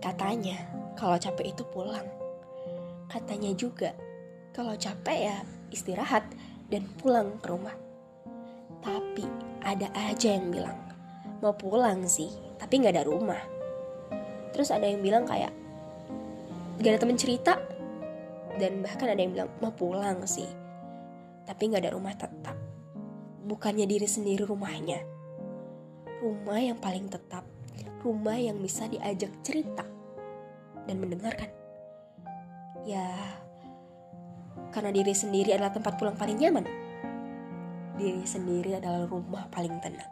Katanya, kalau capek itu pulang. Katanya juga, kalau capek ya istirahat dan pulang ke rumah. Tapi ada aja yang bilang, mau pulang sih, tapi nggak ada rumah. Terus ada yang bilang kayak, gak ada temen cerita. Dan bahkan ada yang bilang, mau pulang sih, tapi nggak ada rumah tetap. Bukannya diri sendiri rumahnya. Rumah yang paling tetap rumah yang bisa diajak cerita dan mendengarkan. Ya, karena diri sendiri adalah tempat pulang paling nyaman. Diri sendiri adalah rumah paling tenang.